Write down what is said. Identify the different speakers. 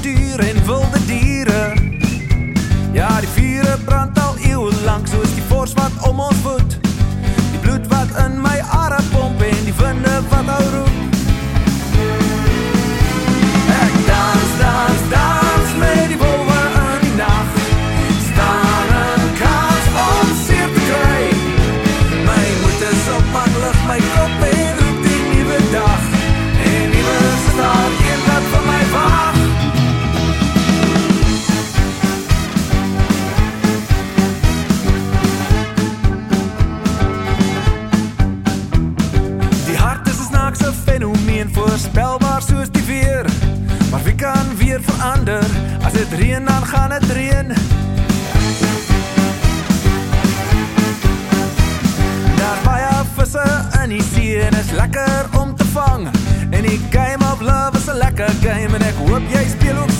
Speaker 1: duur en wilde dieren. Ja, die vieren praat. verander. As dit reën dan gaan dit reën. Daar baie visse in die see en is lekker om te vang. En die game of love is 'n lekker game en ek hoop jy speel ook